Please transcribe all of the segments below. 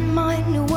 my new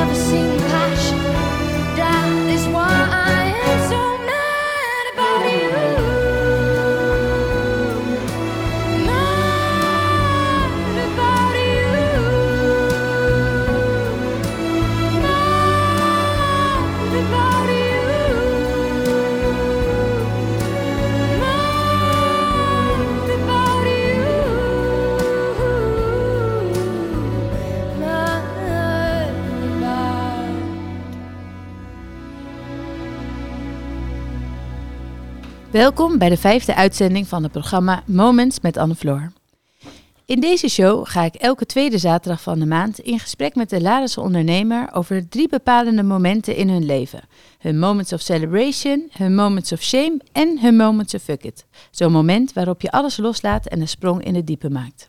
never seen Welkom bij de vijfde uitzending van het programma Moments met Anne Floor. In deze show ga ik elke tweede zaterdag van de maand in gesprek met de Larense ondernemer over drie bepalende momenten in hun leven. Hun moments of celebration, hun moments of shame en hun moments of fuck it. Zo'n moment waarop je alles loslaat en een sprong in het diepe maakt.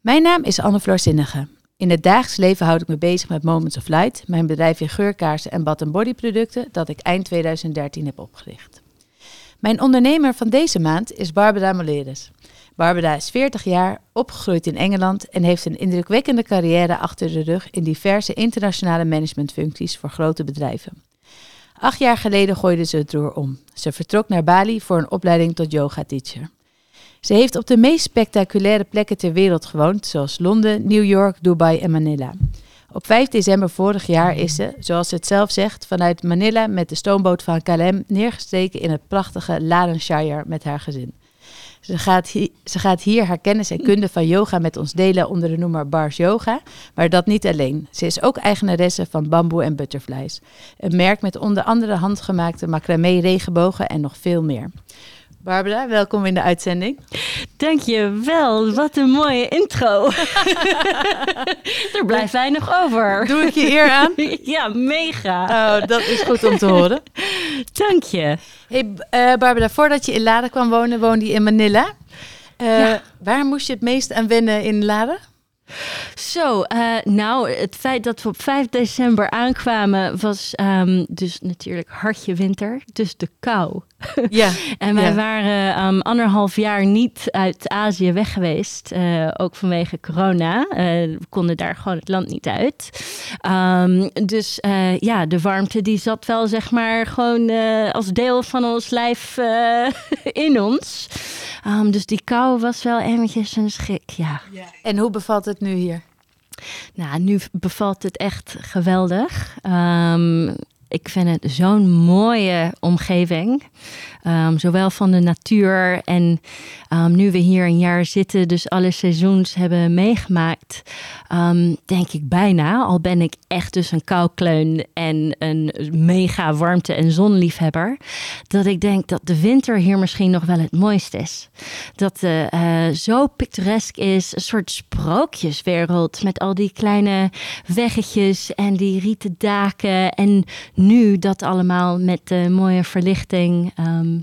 Mijn naam is Anne Floor Zinnige. In het dagelijks leven houd ik me bezig met Moments of Light, mijn bedrijf in geurkaarsen en bad- en bodyproducten dat ik eind 2013 heb opgericht. Mijn ondernemer van deze maand is Barbara Moleres. Barbara is 40 jaar, opgegroeid in Engeland en heeft een indrukwekkende carrière achter de rug in diverse internationale managementfuncties voor grote bedrijven. Acht jaar geleden gooide ze het roer om. Ze vertrok naar Bali voor een opleiding tot yoga teacher. Ze heeft op de meest spectaculaire plekken ter wereld gewoond, zoals Londen, New York, Dubai en Manila. Op 5 december vorig jaar is ze, zoals ze het zelf zegt, vanuit Manila met de stoomboot van KLM neergestreken in het prachtige Larenshire met haar gezin. Ze gaat, hi- ze gaat hier haar kennis en kunde van yoga met ons delen onder de noemer Bars Yoga. Maar dat niet alleen. Ze is ook eigenaresse van Bamboe en Butterflies. Een merk met onder andere handgemaakte macramé regenbogen en nog veel meer. Barbara, welkom in de uitzending. Dankjewel, wat een mooie intro. er blijft weinig over. Doe ik je eer aan? Ja, mega. Oh, dat is goed om te horen. Dank je. Hey eh, Barbara, voordat je in Laren kwam wonen, woonde je in Manila. Eh, Ja. Waar moest je het meest aan wennen in Laren? Zo, eh, nou, het feit dat we op 5 december aankwamen was ehm, dus natuurlijk hartje winter, dus de kou. Ja, En wij Ja. waren ehm, anderhalf jaar niet uit Azië weg geweest, eh, ook vanwege corona. Eh, we konden daar gewoon het land niet uit. Ehm, dus eh, ja, de warmte die zat wel zeg maar gewoon eh, als deel van ons lijf eh, in ons. Ehm, dus die kou was wel eventjes een schrik, ja. en hoe bevalt het nu hier? Nou, nu bevalt het echt geweldig. Ehm, ik vind het zo'n mooie omgeving. Ehm, zowel van de natuur en ehm, nu we hier een jaar zitten, dus alle seizoens hebben meegemaakt, ehm, denk ik bijna, al ben ik echt dus een koukleun en een mega warmte- en zonliefhebber, dat ik denk dat de winter hier misschien nog wel het mooiste is. Dat het eh, zo pittoresk is, een soort sprookjeswereld met al die kleine weggetjes en die rieten daken. En nu dat allemaal met de mooie verlichting. Ehm,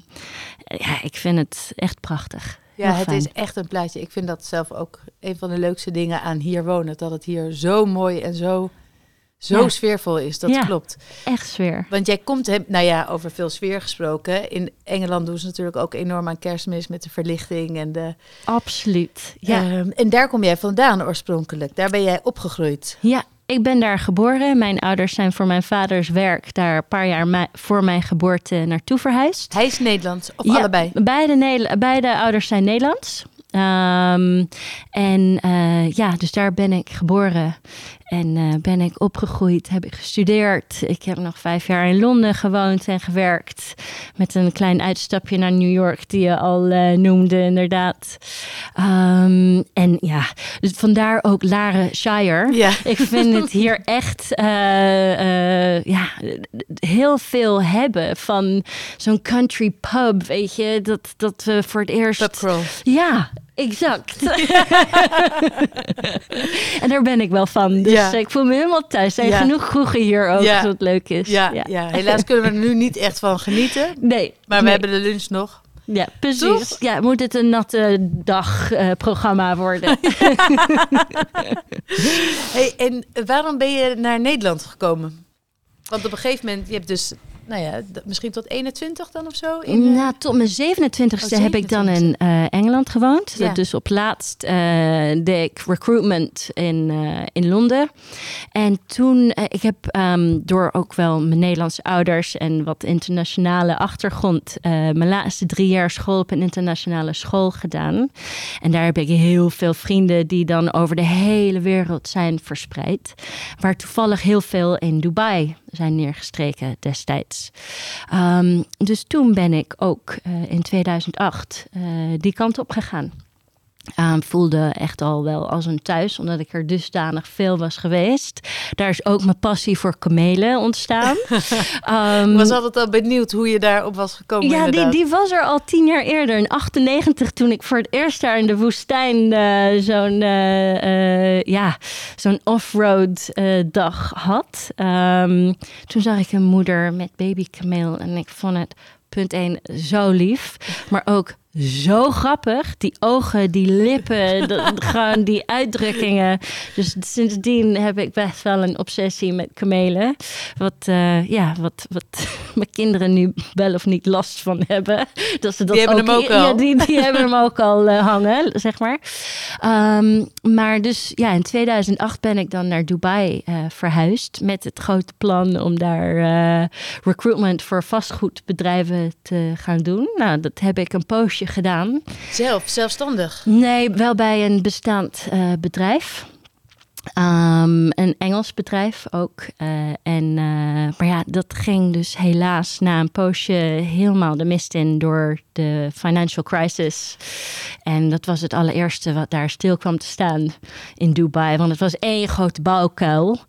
ja, ik vind het echt prachtig. Ja, Heel het fijn. is echt een plaatje. Ik vind dat zelf ook een van de leukste dingen aan hier wonen. Dat het hier zo mooi en zo, zo Ja. sfeervol is. Dat Ja. klopt. Echt sfeer. Want jij komt, nou ja, over veel sfeer gesproken. In Engeland doen ze natuurlijk ook enorm aan kerstmis met de verlichting. En, de, Absoluut. Ja. Ehm, en daar kom jij vandaan oorspronkelijk. Daar ben jij opgegroeid. Ja, ik ben daar geboren. Mijn ouders zijn voor mijn vaders werk daar een paar jaar voor mijn geboorte naartoe verhuisd. Hij is Nederlands, of Ja, allebei? Beide, beide ouders zijn Nederlands. Ehm, en eh, ja, dus daar ben ik geboren en eh, ben ik opgegroeid, heb ik gestudeerd. Ik heb nog vijf jaar in Londen gewoond en gewerkt. Met een klein uitstapje naar New York, die je al eh, noemde, inderdaad. Ehm, en ja, dus vandaar ook Laren Shire. Ja. Ik vind het hier echt eh, ja, heel veel hebben van zo'n country pub, weet je, dat, dat we voor het eerst... Ja, exact. en daar ben ik wel van. Dus Ja. ik voel me helemaal thuis. Er zijn Ja. genoeg kroegen hier ook, Ja. wat leuk is. Ja, ja. helaas kunnen we er nu niet echt van genieten. Nee, Maar we nee. hebben de lunch nog. Ja, precies. Toch? Ja, moet het een natte dagprogramma worden. Hey, en waarom ben je naar Nederland gekomen? Want op een gegeven moment, je hebt dus, nou ja, misschien tot 21 dan of zo? In, eh, Nou, tot mijn 27ste Oh, heb ik dan in eh, Engeland gewoond. Ja. Dus op laatst eh, deed ik recruitment in, in Londen. En toen, ik heb ehm, door ook wel mijn Nederlandse ouders en wat internationale achtergrond, mijn laatste drie jaar school op een internationale school gedaan. En daar heb ik heel veel vrienden die dan over de hele wereld zijn verspreid. Waar toevallig heel veel in Dubai zijn neergestreken destijds. Ehm, dus toen ben ik ook eh, in 2008 eh, die kant op gegaan. Ehm, voelde echt al wel als een thuis, omdat ik er dusdanig veel was geweest. Daar is ook mijn passie voor kamelen ontstaan. Ik was altijd al benieuwd hoe je daarop was gekomen ja, die, die was er al tien jaar eerder. In 98, toen ik voor het eerst daar in de woestijn eh, zo'n eh, eh, ja, zo'n off-road dag had. Ehm, toen zag ik een moeder met babykameel en ik vond het punt 1 zo lief, maar ook zo grappig. Die ogen, die lippen, de- gewoon die uitdrukkingen. Dus sindsdien heb ik best wel een obsessie met kamelen. Wat, eh, ja, wat, wat mijn kinderen nu wel of niet last van hebben. Dat ze dat Die hebben hem ook Ja, al. die, die hebben hem ook al eh, hangen, zeg maar. Ehm, maar dus ja, in 2008 ben ik dan naar Dubai eh, verhuisd. Met het grote plan om daar recruitment voor vastgoedbedrijven te gaan doen. Nou, dat heb ik een poosje gedaan. Zelf, zelfstandig. Nee, wel bij een bestaand eh, bedrijf. Ehm, een Engels bedrijf ook. Eh, en, eh, maar ja, dat ging dus helaas na een poosje helemaal de mist in door de financial crisis. En dat was het allereerste wat daar stil kwam te staan in Dubai. Want het was één grote bouwkuil.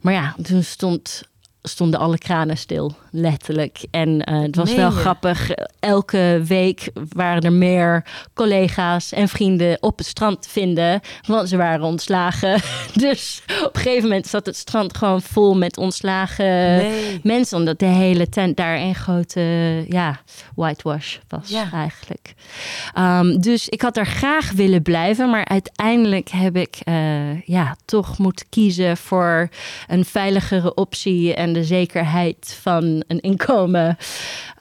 Maar ja, toen stond stonden alle kranen stil, letterlijk. En uh, het was Meen wel je? grappig. Elke week waren er meer collega's en vrienden op het strand te vinden, want ze waren ontslagen. Dus op een gegeven moment zat het strand gewoon vol met ontslagen Nee. mensen, omdat de hele tent daar een grote ja, whitewash was Ja. eigenlijk. Um, dus ik had er graag willen blijven, maar uiteindelijk heb ik uh, ja, toch moeten kiezen voor een veiligere optie en de zekerheid van een inkomen.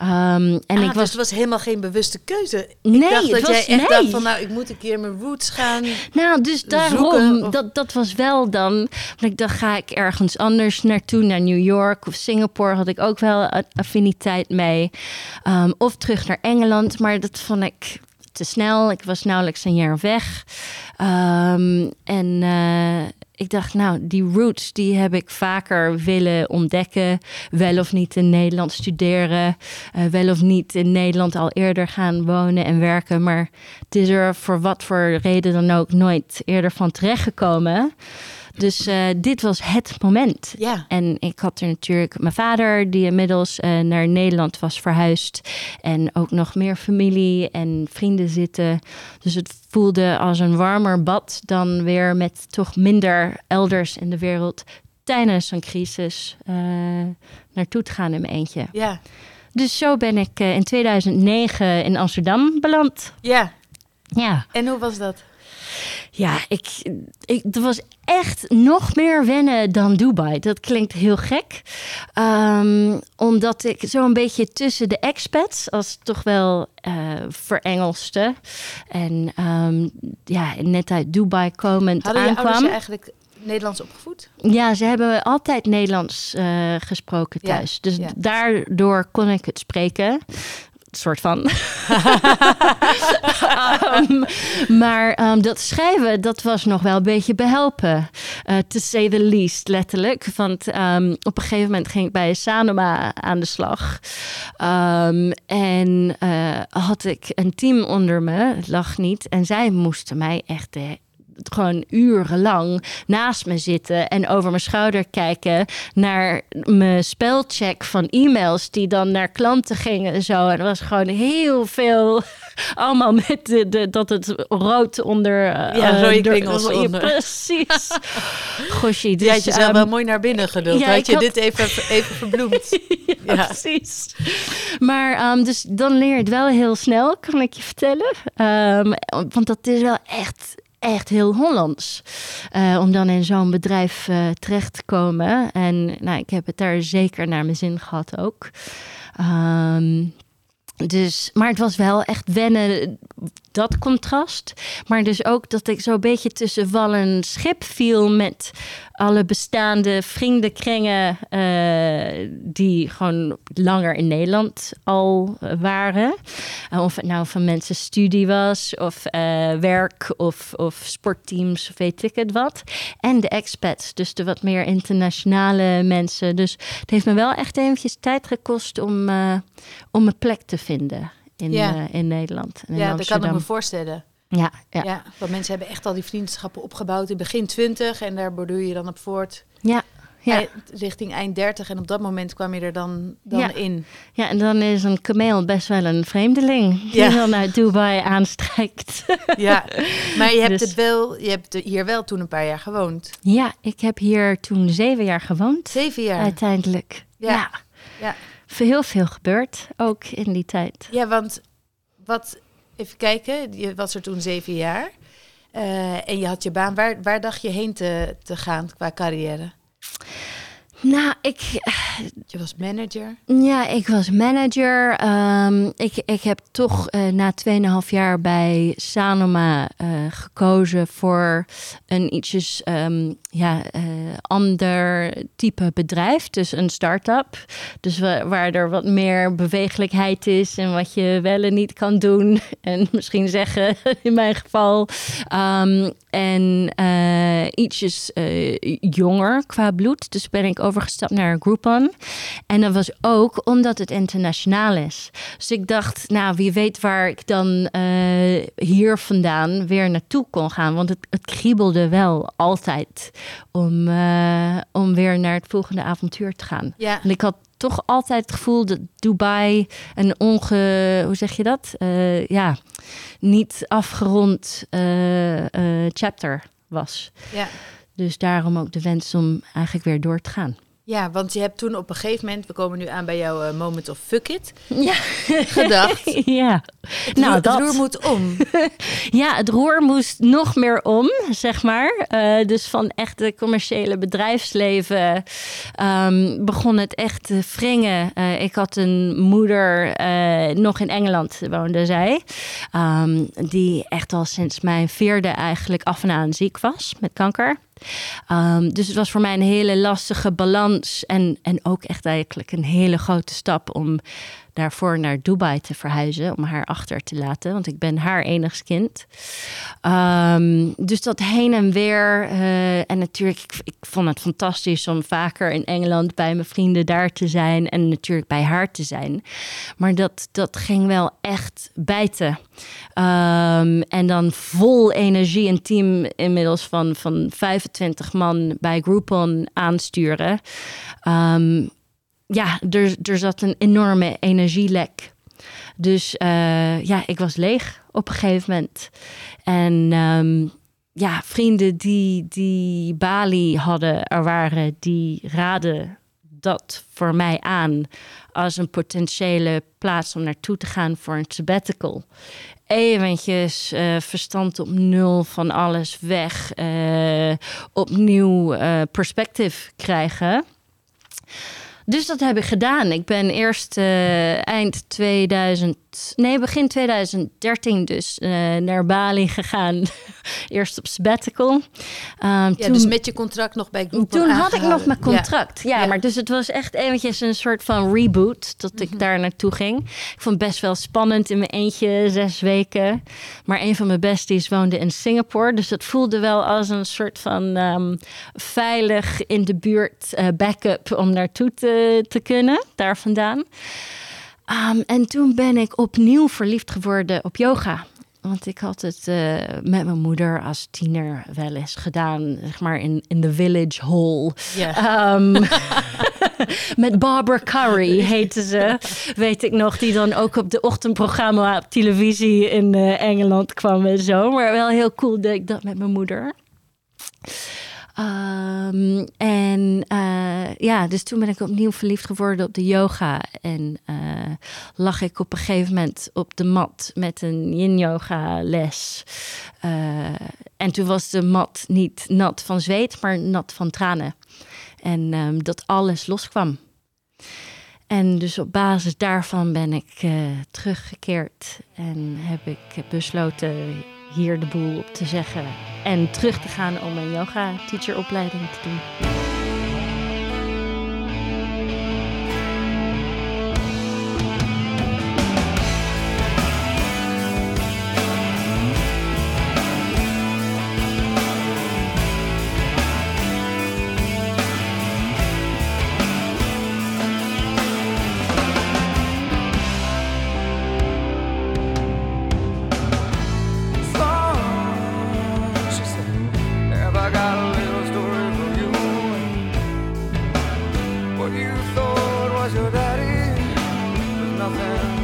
Um, en Ah, ik dus was het was helemaal geen bewuste keuze. Ik Nee, dacht dat het jij was- echt nee. dacht van, nou, ik moet een keer mijn roots gaan. Nou, dus daarom, zoeken of- dat, dat was wel dan. Want ik dacht, ga ik ergens anders naartoe, naar New York of Singapore, had ik ook wel affiniteit mee. Um, of terug naar Engeland, maar dat vond ik te snel. Ik was nauwelijks een jaar weg. Um, en uh, ik dacht, nou, die roots die heb ik vaker willen ontdekken. Wel of niet in Nederland studeren. Uh, wel of niet in Nederland al eerder gaan wonen en werken. Maar het is er voor wat voor reden dan ook nooit eerder van terechtgekomen. Dus uh, dit was het moment. Ja. En ik had er natuurlijk mijn vader, die inmiddels uh, naar Nederland was verhuisd. En ook nog meer familie en vrienden zitten. Dus het voelde als een warmer bad dan weer met toch minder elders in de wereld tijdens een crisis uh, naartoe te gaan in mijn eentje. Ja. Dus zo ben ik in 2009 in Amsterdam beland. Ja. Ja. En hoe was dat? Ja, ik, ik, het was echt nog meer wennen dan Dubai. Dat klinkt heel gek. Um, omdat ik zo een beetje tussen de expats, als toch wel uh, verengelste. En um, ja, net uit Dubai komend Hadden aankwam. ouders je eigenlijk Nederlands opgevoed? Ja, ze hebben altijd Nederlands uh, gesproken thuis. Ja, dus ja. daardoor kon ik het spreken soort van. um, maar um, dat schrijven, dat was nog wel een beetje behelpen. Uh, to say the least, letterlijk. Want um, op een gegeven moment ging ik bij Sanoma aan de slag. en uh, had ik een team onder me, het lag niet. En zij moesten mij echt de gewoon urenlang naast me zitten en over mijn schouder kijken naar mijn spelcheck van e-mails die dan naar klanten gingen en zo. En er was gewoon heel veel, allemaal met de, de dat het rood onder. Uh, ja, rode klingels ja, onder. Precies. Goshie, dus, je had jezelf um, wel mooi naar binnen geduld. Ja, had je had... dit even, even verbloemd. ja, ja, precies. Maar um, dus dan leer je het wel heel snel, kan ik je vertellen. Um, want dat is wel echt echt heel Hollands. Uh, om dan in zo'n bedrijf uh, terecht te komen. En nou, ik heb het daar zeker naar mijn zin gehad ook. Um, dus, maar het was wel echt wennen, dat contrast. Maar dus ook dat ik zo'n beetje tussen schip viel met alle bestaande vriendenkringen uh, die gewoon langer in Nederland al waren. Uh, of het nou van mensen studie was, of werk, of, of sportteams, of weet ik het wat. En de expats, dus de wat meer internationale mensen. Dus het heeft me wel echt eventjes tijd gekost om, om een plek te vinden in, ja. uh, in Nederland. En in ja, Amsterdam. dat kan ik me voorstellen. Ja, ja. ja, want mensen hebben echt al die vriendschappen opgebouwd in begin 20 en daar borduur je dan op voort. Ja, ja. Richting eind 30 en op dat moment kwam je er dan, dan ja. in. Ja, en dan is een kameel best wel een vreemdeling die Ja. dan uit Dubai aanstrijkt. Ja, maar je hebt, Dus- het wel, je hebt hier wel toen een paar jaar gewoond. ja, ik heb hier toen zeven jaar gewoond, Zeven jaar. uiteindelijk. Ja. Ja. Heel veel gebeurd, ook in die tijd. Ja, want wat, even kijken, je was er toen zeven jaar. Eh, en je had je baan. Waar, waar dacht je heen te, te gaan qua carrière? Nou, ik, Je was manager. Ja, ik was manager. Ehm, ik, ik heb toch uh, na 2,5 jaar bij Sanoma uh, gekozen voor een ietsjes um, ja, uh, ander type bedrijf. Dus een start-up. Dus waar er wat meer bewegelijkheid is en wat je wel en niet kan doen. En misschien zeggen in mijn geval. Um, en ietsjes jonger qua bloed. Dus ben ik overgestapt naar Groupon. En dat was ook omdat het internationaal is. Dus ik dacht, nou, wie weet waar ik dan uh, hier vandaan weer naartoe kon gaan. Want het, het kriebelde wel altijd om, uh, om weer naar het volgende avontuur te gaan. Ja. En ik had toch altijd het gevoel dat Dubai een onge... Hoe zeg je dat? Uh, ja, niet afgerond chapter was. Ja. Dus daarom ook de wens om eigenlijk weer door te gaan. Ja, want je hebt toen op een gegeven moment, we komen nu aan bij jouw uh, moment of fuck it, ja. gedacht. ja, het nou roer, dat. Het roer moet om. ja, het roer moest nog meer om, zeg maar. Uh, dus van echt het commerciële bedrijfsleven um, begon het echt te wringen. Uh, ik had een moeder, nog in Engeland woonde zij, um, die echt al sinds mijn vierde eigenlijk af en aan ziek was met kanker. Um, dus het was voor mij een hele lastige balans. En, en ook echt eigenlijk een hele grote stap om daarvoor naar Dubai te verhuizen. Om haar achter te laten. Want ik ben haar enigst kind. Um, dus dat heen en weer. Uh, en natuurlijk, ik, ik, vond het fantastisch om vaker in Engeland bij mijn vrienden daar te zijn. En natuurlijk bij haar te zijn. Maar dat, dat ging wel echt bijten. Um, en dan vol energie een team inmiddels van, van 25 man bij Groupon aansturen. Um, ja, er, er zat een enorme energielek. Dus uh, ja, ik was leeg op een gegeven moment. En um, ja, vrienden die, die Bali hadden, er waren, die raden dat voor mij aan als een potentiële plaats om naartoe te gaan voor een sabbatical. Eventjes uh, verstand op nul van alles weg, uh, opnieuw perspectief krijgen. Dus dat heb ik gedaan. Ik ben eerst uh, eind 2000, nee, begin 2013 dus uh, naar Bali gegaan. eerst op sabbatical. Um, ja, toen, dus met je contract nog bij Groupon Toen aangehouden. had ik nog mijn contract. Ja. ja, maar dus het was echt eventjes een soort van reboot dat ik mm -hmm. daar naartoe ging. Ik vond het best wel spannend in mijn eentje, zes weken. Maar een van mijn besties woonde in Singapore. Dus het voelde wel als een soort van um, veilig in de buurt uh, backup om naartoe te te kunnen, daar vandaan. Um, en toen ben ik opnieuw verliefd geworden op yoga. Want ik had het uh, met mijn moeder als tiener wel eens gedaan, zeg maar in, in de village hall. Yeah. Um, met Barbara Curry heette ze, weet ik nog, die dan ook op de ochtendprogramma op televisie in uh, Engeland kwam en zo. Maar wel heel cool dat ik dat met mijn moeder. Um, en uh, ja, dus toen ben ik opnieuw verliefd geworden op de yoga. En uh, lag ik op een gegeven moment op de mat met een yin-yoga les. Uh, en toen was de mat niet nat van zweet, maar nat van tranen. En um, dat alles loskwam. En dus op basis daarvan ben ik teruggekeerd en heb ik besloten hier de boel op te zeggen en terug te gaan om een yoga teacheropleiding te doen. thought was your daddy was nothing.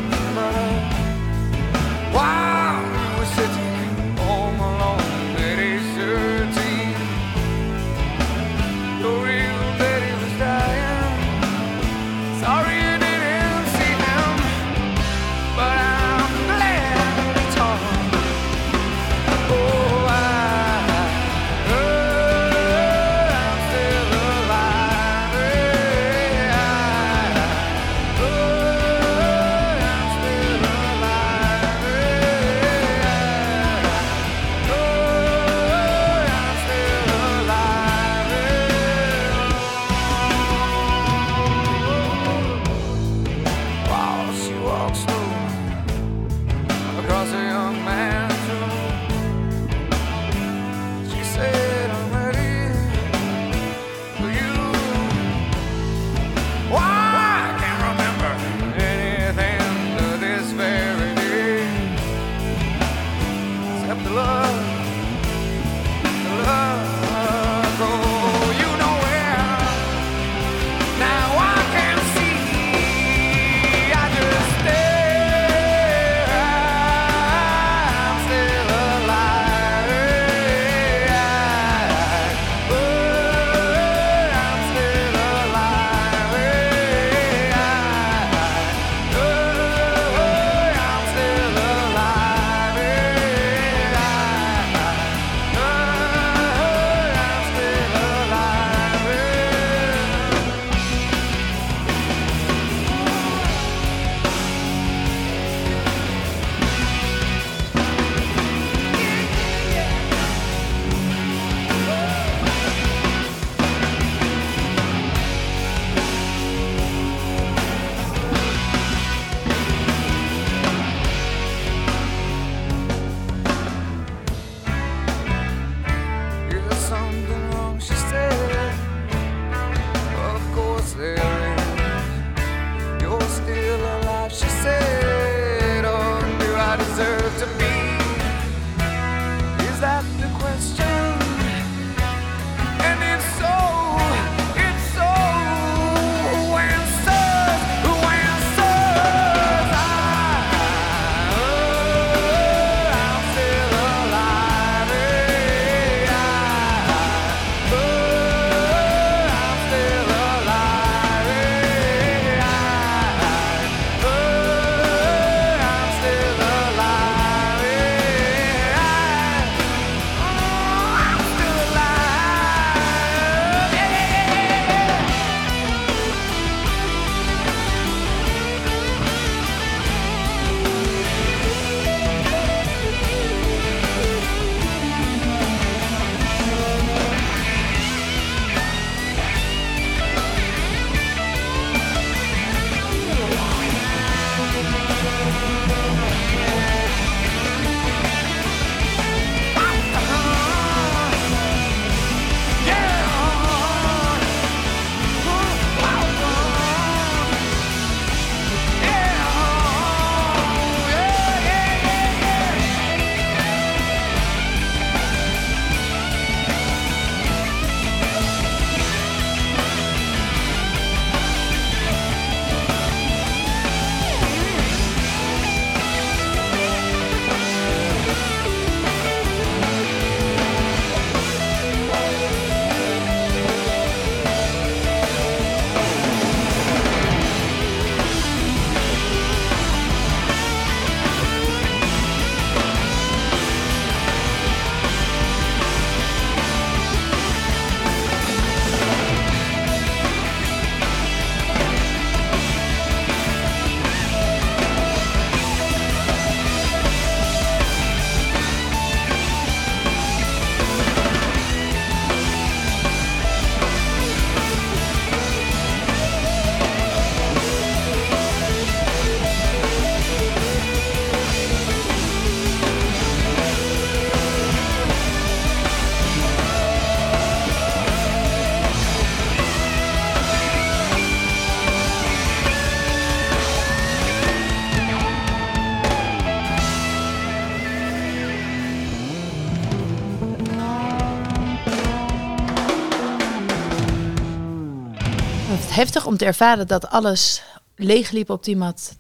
Heftig om te ervaren dat alles leegliep op die mat.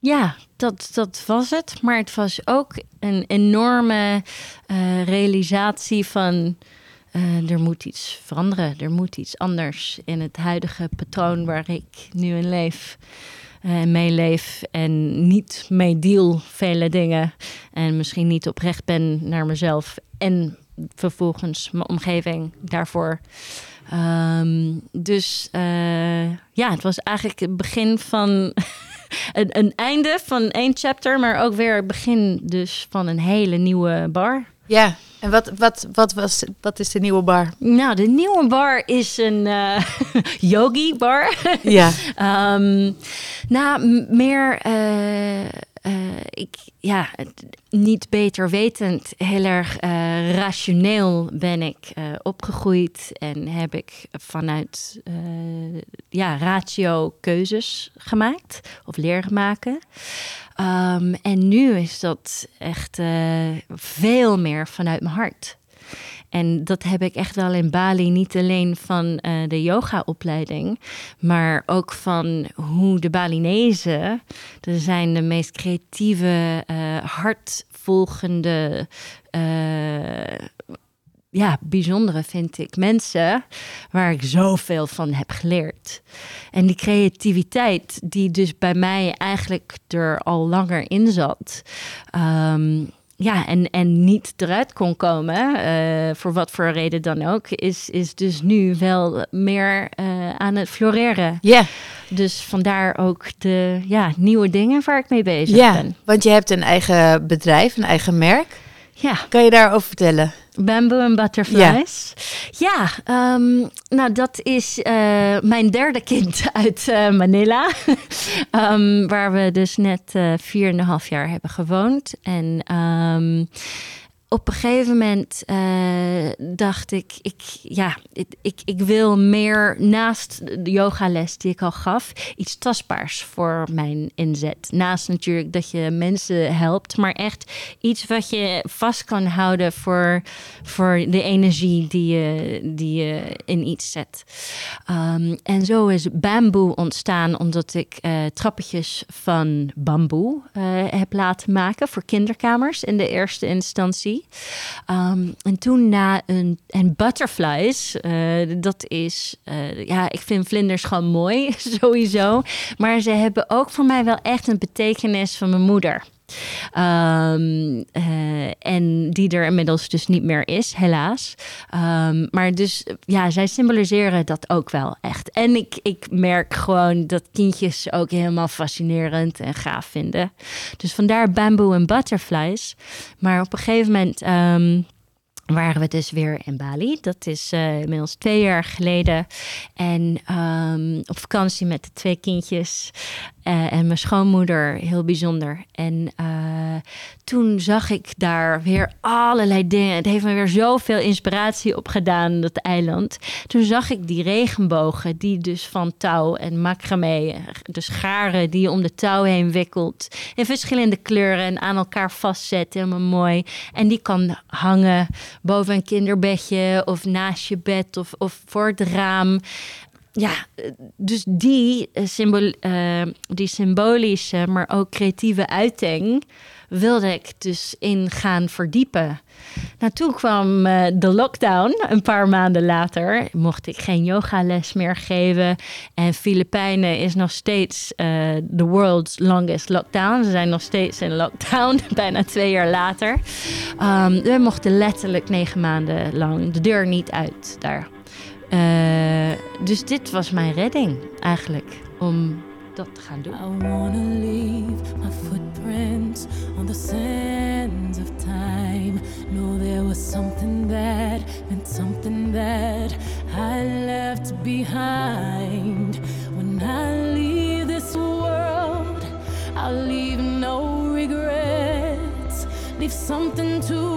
Ja, dat, dat was het. Maar het was ook een enorme eh, realisatie van... eh, er moet iets veranderen. Er moet iets anders in het huidige patroon waar ik nu in leef. eh, meeleef en niet mee deal vele dingen. En misschien niet oprecht ben naar mezelf. En vervolgens mijn omgeving daarvoor. Ehm, dus eh, ja, het was eigenlijk het begin van een, een einde van één chapter, maar ook weer het begin dus van een hele nieuwe bar. Ja, en wat, wat, wat, was, wat is de nieuwe bar? Nou, de nieuwe bar is een eh, yogi bar. Ja. Ehm, nou, meer, eh, eh, ik, ja, niet beter wetend, heel erg eh, rationeel ben ik eh, opgegroeid en heb ik vanuit ja, ratio keuzes gemaakt of leren maken. Ehm, en nu is dat echt veel meer vanuit mijn hart. En dat heb ik echt wel in Bali, niet alleen van eh, de yogaopleiding, maar ook van hoe de Balinezen, dat zijn de meest creatieve, eh hartvolgende, eh, ja, bijzondere vind ik mensen, waar ik zoveel van heb geleerd. En die creativiteit, die dus bij mij eigenlijk er al langer in zat. ehm, ja, en, en niet eruit kon komen, eh, voor wat voor reden dan ook, is, is dus nu wel meer eh, aan het floreren. Ja, Dus vandaar ook de ja, nieuwe dingen waar ik mee bezig ja, ben. want je hebt een eigen bedrijf, een eigen merk. Ja, Kan je daarover vertellen? Bamboo en Butterflies. Ja, ehm, nou dat is eh, mijn derde kind uit eh, Manila. Ehm, waar we dus net eh, vier en een half jaar hebben gewoond. En ehm, op een gegeven moment eh, dacht ik, ik, ja, ik, ik, wil meer naast de yogales die ik al gaf, iets tastbaars voor mijn inzet. Naast natuurlijk dat je mensen helpt, maar echt iets wat je vast kan houden voor, voor de energie die je, die je in iets zet. Ehm, en zo is bamboe ontstaan omdat ik eh, trappetjes van bamboe eh, heb laten maken voor kinderkamers in de eerste instantie. Ehm, en toen na een. En butterflies, eh, dat is. eh, ja, ik vind vlinders gewoon mooi, sowieso. Maar ze hebben ook voor mij wel echt een betekenis van mijn moeder. Ehm, eh, en die er inmiddels dus niet meer is, helaas. Ehm, maar dus ja, zij symboliseren dat ook wel echt. En ik, ik merk gewoon dat kindjes ook helemaal fascinerend en gaaf vinden. Dus vandaar bamboo en butterflies. Maar op een gegeven moment. ehm, waren we dus weer in Bali. Dat is eh, inmiddels twee jaar geleden. En op vakantie met de twee kindjes. Eh, en mijn schoonmoeder, heel bijzonder. En eh, toen zag ik daar weer allerlei dingen. Het heeft me weer zoveel inspiratie opgedaan, dat eiland. Toen zag ik die regenbogen, die dus van touw en macramé, dus garen die je om de touw heen wikkelt. In verschillende kleuren en aan elkaar vastzet, helemaal mooi. En die kan hangen boven een kinderbedje of naast je bed of, of voor het raam. Ja, dus die, eh, eh, die symbolische, maar ook creatieve uiting wilde ik dus in gaan verdiepen. Nou, toen kwam eh, de lockdown, een paar maanden later. Mocht ik geen yogales meer geven. En Filipijnen is nog steeds the world's longest lockdown. Ze zijn nog steeds in lockdown, bijna twee jaar later. Ehm, we mochten letterlijk negen maanden lang de deur niet uit daar. Eh, dus dit was mijn redding eigenlijk, om dat te gaan doen. I wanna leave my footprints on the sands of time. Know there was something that meant something that I left behind. When I leave this world, I'll leave no regrets. Leave something to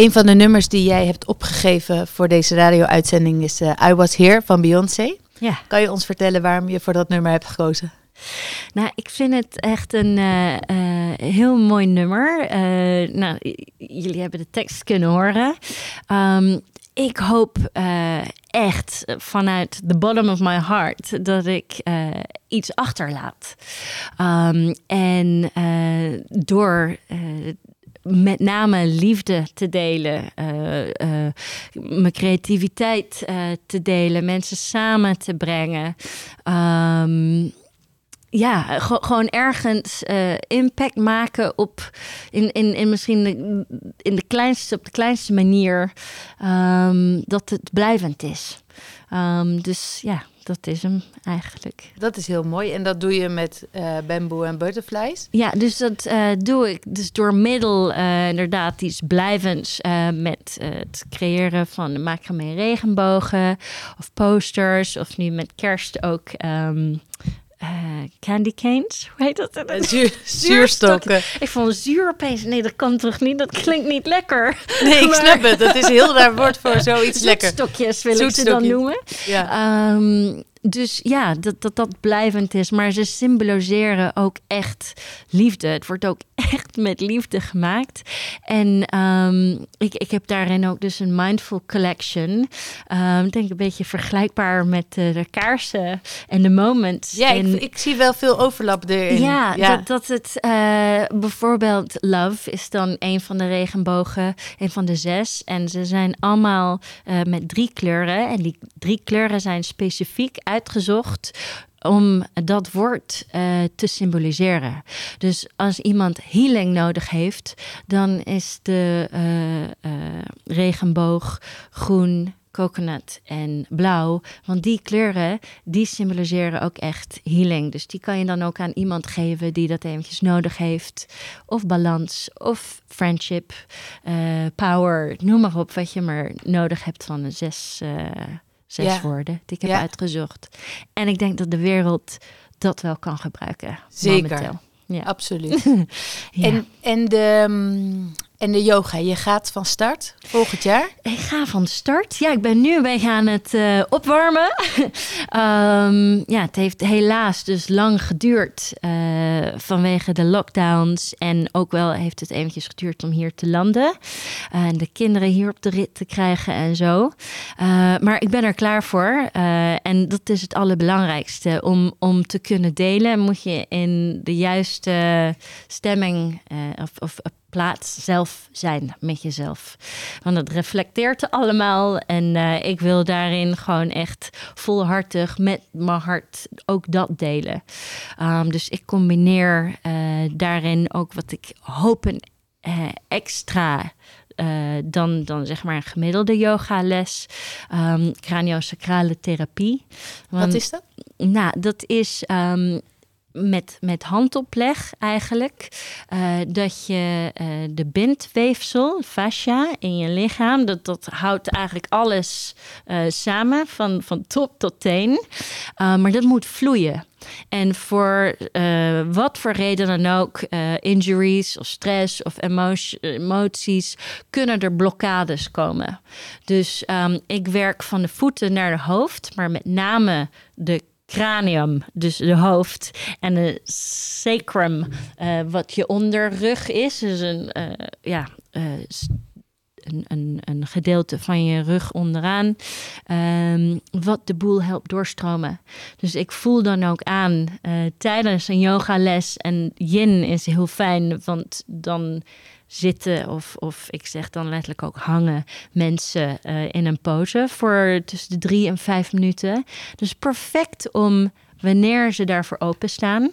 Een van de nummers die jij hebt opgegeven voor deze radio-uitzending is eh, I Was Here van Beyoncé. Ja. Kan je ons vertellen waarom je voor dat nummer hebt gekozen? Nou, ik vind het echt een eh, eh, heel mooi nummer. Nou, jullie hebben de tekst kunnen horen. Ehm, ik hoop echt vanuit the bottom of my heart dat ik iets achterlaat. Ehm, en door met name liefde te delen, eh, eh, mijn creativiteit eh, te delen, mensen samen te brengen. Ehm, ja, ge- gewoon ergens impact maken op in, in, in misschien in de kleinste, op de kleinste manier ehm, dat het blijvend is. Ehm, dus ja, dat is hem eigenlijk. Dat is heel mooi. En dat doe je met eh Bamboo en Butterflies. Ja, dus dat eh, doe ik dus door middel eh, inderdaad iets blijvends met het creëren van de macramé regenbogen of posters of nu met kerst ook ehm, eh, candy canes. Hoe heet dat? Eh, zuur- zuurstokken. Ik vond zuur opeens. Nee, dat kan toch niet? Dat klinkt niet lekker. Nee, ik snap het. Dat is heel raar woord voor zoiets lekker. Zoetstokjes wil ik ze dan noemen. Ja. Ehm, dus ja, dat, dat dat blijvend is. Maar ze symboliseren ook echt liefde. Het wordt ook echt met liefde gemaakt. En ehm, ik, ik heb daarin ook dus een mindful collection. Ehm, ik denk een beetje vergelijkbaar met de kaarsen en de moments. Ja, ik, ik zie wel veel overlap erin. ja, Dat, dat het eh, bijvoorbeeld Love is dan een van de regenbogen, een van de zes. En ze zijn allemaal eh, met drie kleuren. En die drie kleuren zijn specifiek uitgezocht om dat woord eh, te symboliseren. Dus als iemand healing nodig heeft, dan is de eh, eh, regenboog groen, coconut en blauw. Want die kleuren, die symboliseren ook echt healing. Dus die kan je dan ook aan iemand geven die dat eventjes nodig heeft. Of balans, of friendship, power, noem maar op wat je maar nodig hebt van de zes, zes Ja. woorden die ik heb Ja. uitgezocht. En ik denk dat de wereld dat wel kan gebruiken. Zeker. Momenteel. Ja. Absoluut. Ja. En, en, de, mm, en de yoga, je gaat van start volgend jaar? Ik ga van start. Ja, ik ben nu een beetje aan het eh, opwarmen. Ehm, ja, het heeft helaas dus lang geduurd eh, vanwege de lockdowns. En ook wel heeft het eventjes geduurd om hier te landen. Eh, En de kinderen hier op de rit te krijgen en zo. Maar ik ben er klaar voor. En dat is het allerbelangrijkste. Om, om te kunnen delen moet je in de juiste stemming of, of plaats zelf zijn met jezelf. Want het reflecteert allemaal. En eh, ik wil daarin gewoon echt volhartig met mijn hart ook dat delen. Ehm, dus ik combineer eh, daarin ook wat ik hoop een eh, extra dan, dan zeg maar een gemiddelde yogales, um, craniosacrale therapie. Wat is dat? nou, dat is ehm, met, met handopleg eigenlijk. eh, dat je eh, de bindweefsel, fascia, in je lichaam... dat, dat houdt eigenlijk alles eh, samen, van, van top tot teen. Maar dat moet vloeien. En voor wat voor reden dan ook, injuries of stress of emotie, emoties, kunnen er blokkades komen. Dus um, ik werk van de voeten naar de hoofd, maar met name de cranium, dus de hoofd, en de sacrum, uh, wat je onderrug is, dus een, uh, ja, uh, een, een, een, gedeelte van je rug onderaan, um, wat de boel helpt doorstromen. Dus ik voel dan ook aan tijdens een yogales, en yin is heel fijn, want dan zitten of, of ik zeg dan letterlijk ook hangen mensen uh, in een pose voor tussen de drie en vijf minuten. Dus perfect om wanneer ze daarvoor openstaan.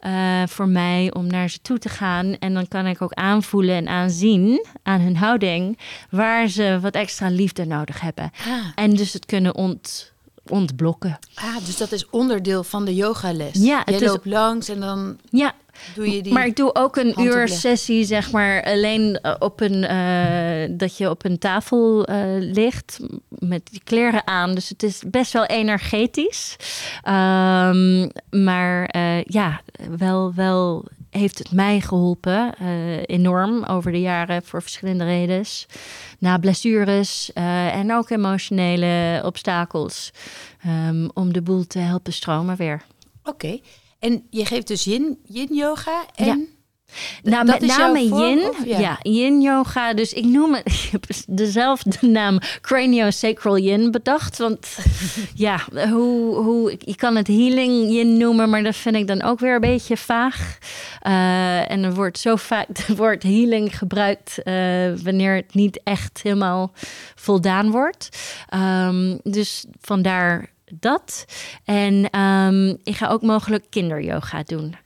Uh, voor mij om naar ze toe te gaan. En dan kan ik ook aanvoelen en aanzien aan hun houding waar ze wat extra liefde nodig hebben. Ah. En dus het kunnen ont, ontblokken. Ah, dus dat is onderdeel van de yogales. Ja, is- loopt langs en dan Ja, doe je die. maar ik doe ook een uur sessie, zeg maar, alleen eh, op een uh, dat je op een tafel uh, ligt met die kleren aan. Dus het is best wel energetisch. Um, maar uh, ja, wel, wel heeft het mij geholpen, eh, enorm over de jaren voor verschillende redenen. Na blessures eh, en ook emotionele obstakels, ehm, om de boel te helpen stromen weer. Oké. En je geeft dus yin, yin yoga en... Ja. Nou, dat met name yin. ja? Ja. yin yoga. Dus ik noem het ik heb dezelfde naam craniosacral yin bedacht. Want ja, hoe, hoe, je kan het healing yin noemen, maar dat vind ik dan ook weer een beetje vaag. Eh, en er wordt zo vaak het woord healing gebruikt eh, wanneer het niet echt helemaal voldaan wordt. Ehm, dus vandaar dat. En ehm, ik ga ook mogelijk kinderyoga doen.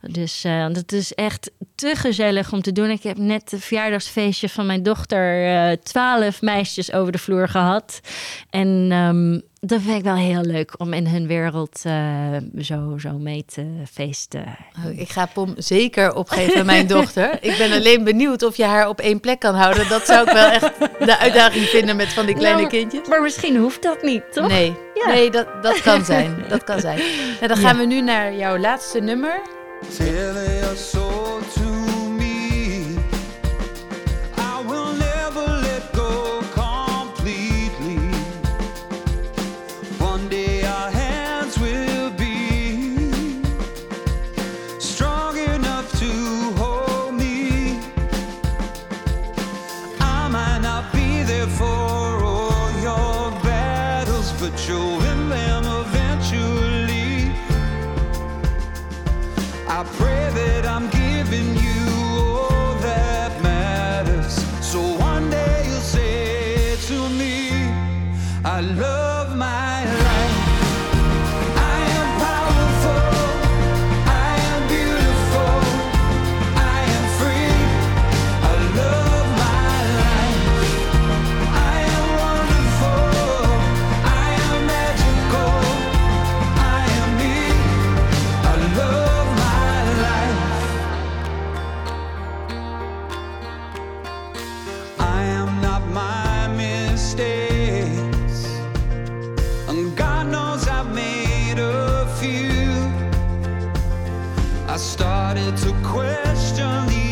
Dus eh, dat is echt te gezellig om te doen. Ik heb net het verjaardagsfeestje van mijn dochter eh, twaalf meisjes over de vloer gehad. En ehm, dat vind ik wel heel leuk om in hun wereld eh, zo, zo mee te feesten. Oh, ik ga Pom zeker opgeven aan mijn dochter. Ik ben alleen benieuwd of je haar op één plek kan houden. Dat zou ik wel echt de uitdaging vinden met van die kleine Nou, kindjes. Maar misschien hoeft dat niet, toch? Nee, Ja. nee dat, dat kan zijn. Dat kan zijn. Nou, dan gaan we nu naar jouw laatste nummer. Till they are so Started to question the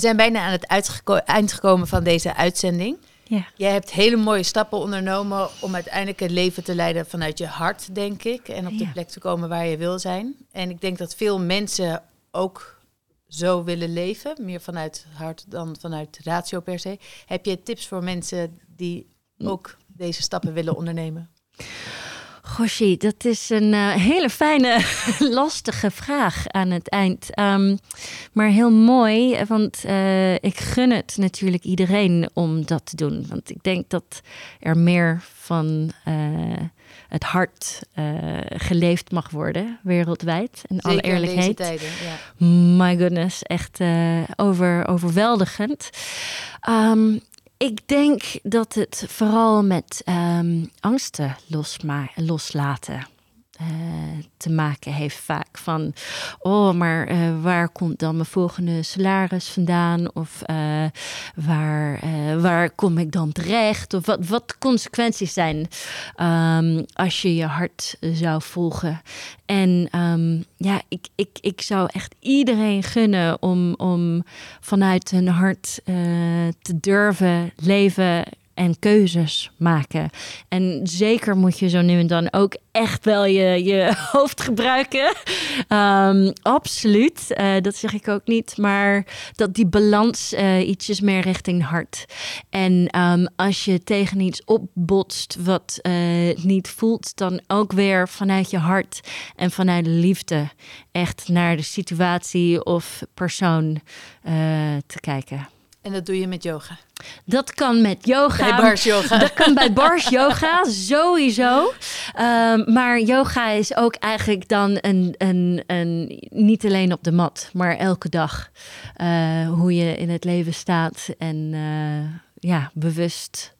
zijn bijna aan het uitgeko- eind gekomen van deze uitzending. Ja. Jij hebt hele mooie stappen ondernomen om uiteindelijk een leven te leiden vanuit je hart, denk ik. En op de Ja. plek te komen waar je wil zijn. En ik denk dat veel mensen ook zo willen leven. Meer vanuit hart dan vanuit ratio per se. Heb je tips voor mensen die ook deze stappen willen ondernemen? Goshie, dat is een eh, hele fijne, lastige vraag aan het eind. Ehm, maar heel mooi, want eh, ik gun het natuurlijk iedereen om dat te doen. Want ik denk dat er meer van eh, het hart geleefd mag worden, wereldwijd. In alle Zeker in deze eerlijkheid. tijden, ja. My goodness, echt over, overweldigend. Ehm, ik denk dat het vooral met ehm, angsten losma- loslaten eh, te maken heeft vaak. Van, oh, maar eh, waar komt dan mijn volgende salaris vandaan? Of eh, waar, waar kom ik dan terecht? Of wat, wat consequenties zijn ehm, als je je hart zou volgen. En ehm, ja, ik, ik, ik zou echt iedereen gunnen om, om vanuit hun hart te durven leven en keuzes maken. En zeker moet je zo nu en dan ook echt wel je, je hoofd gebruiken. Ehm, absoluut, Eh, dat zeg ik ook niet. Maar dat die balans eh, ietsjes meer richting hart. En ehm, als je tegen iets opbotst wat eh, niet voelt, dan ook weer vanuit je hart en vanuit de liefde echt naar de situatie of persoon te kijken. En dat doe je met yoga. Dat kan met yoga. Bij bars yoga. Dat kan bij bars yoga, sowieso. Ehm, maar yoga is ook eigenlijk dan een, een, een, niet alleen op de mat, maar elke dag. eh, hoe je in het leven staat en eh, ja, bewust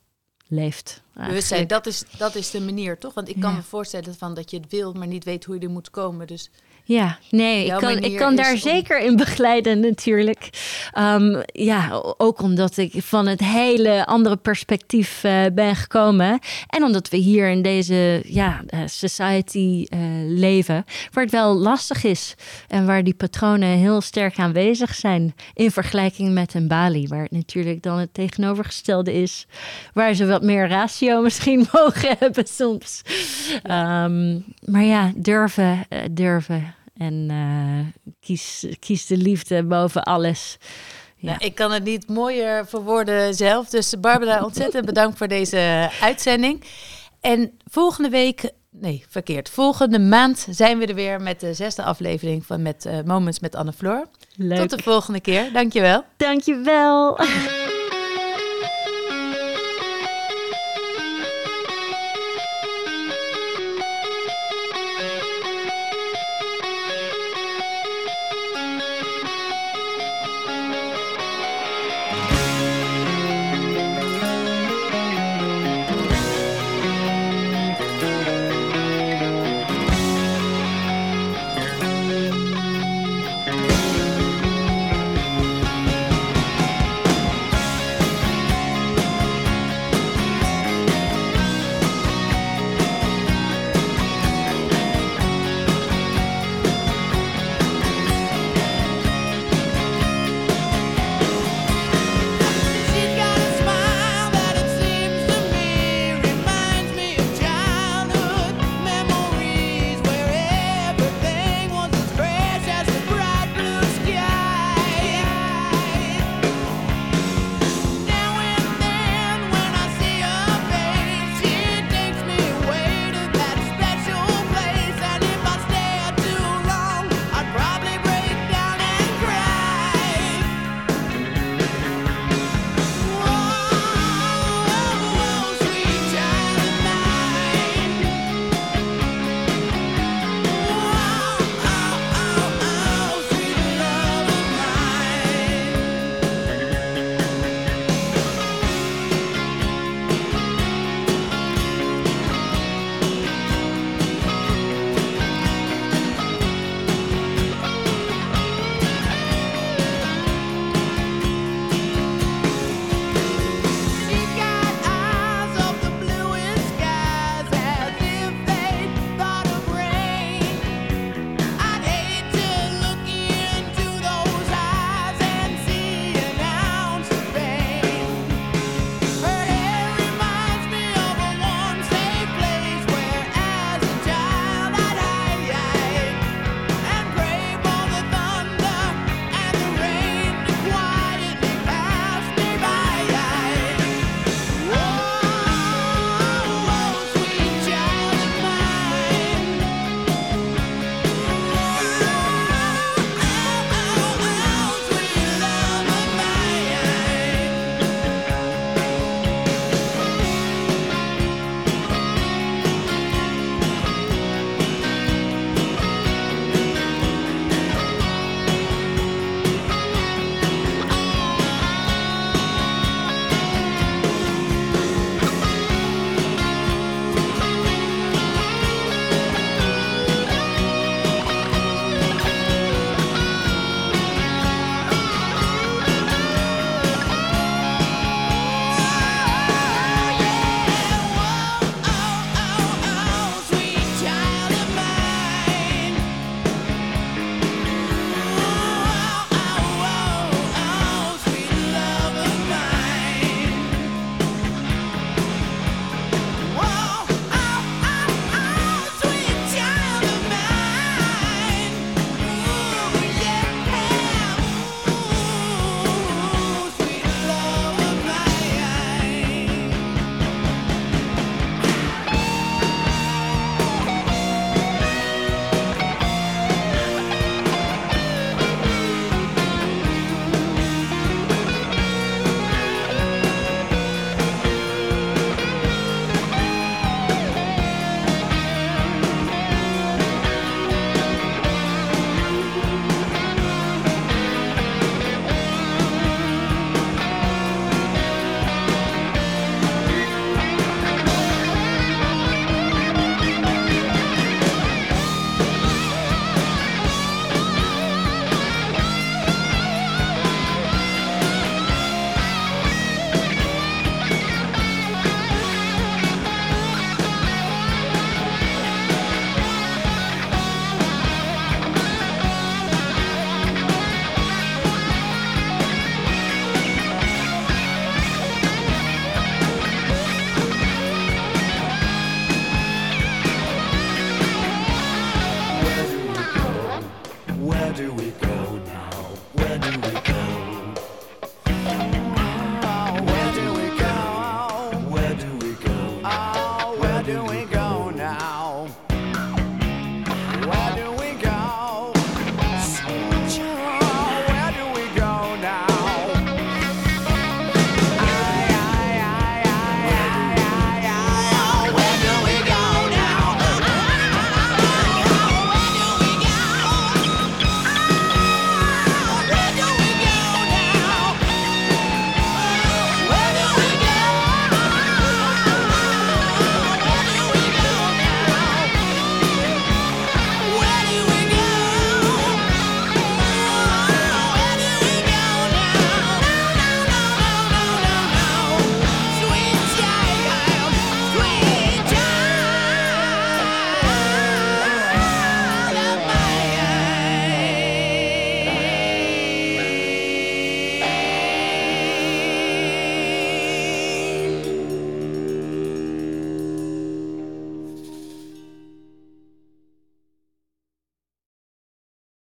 leeft. Bewustzijn, eigenlijk. dat is, dat is de manier, toch? Want ik kan Ja. me voorstellen van dat je het wil, maar niet weet hoe je er moet komen. Dus Ja, nee, ik kan, ik kan daar om- zeker in begeleiden natuurlijk. Ehm, ja, ook omdat ik van het hele andere perspectief eh, ben gekomen. En omdat we hier in deze ja, eh, society eh, leven, waar het wel lastig is. En waar die patronen heel sterk aanwezig zijn. In vergelijking met een Bali, waar het natuurlijk dan het tegenovergestelde is. Waar ze wat meer ratio misschien mogen hebben soms. Ehm, maar ja, durven, durven. En eh, kies, kies de liefde boven alles. Ja. Nou, ik kan het niet mooier verwoorden zelf. Dus Barbara, ontzettend bedankt voor deze uitzending. En volgende week, nee, verkeerd. Volgende maand zijn we er weer met de zesde aflevering van met, eh, Moments met Anne Floor. Leuk. Tot de volgende keer. Dankjewel. Dankjewel.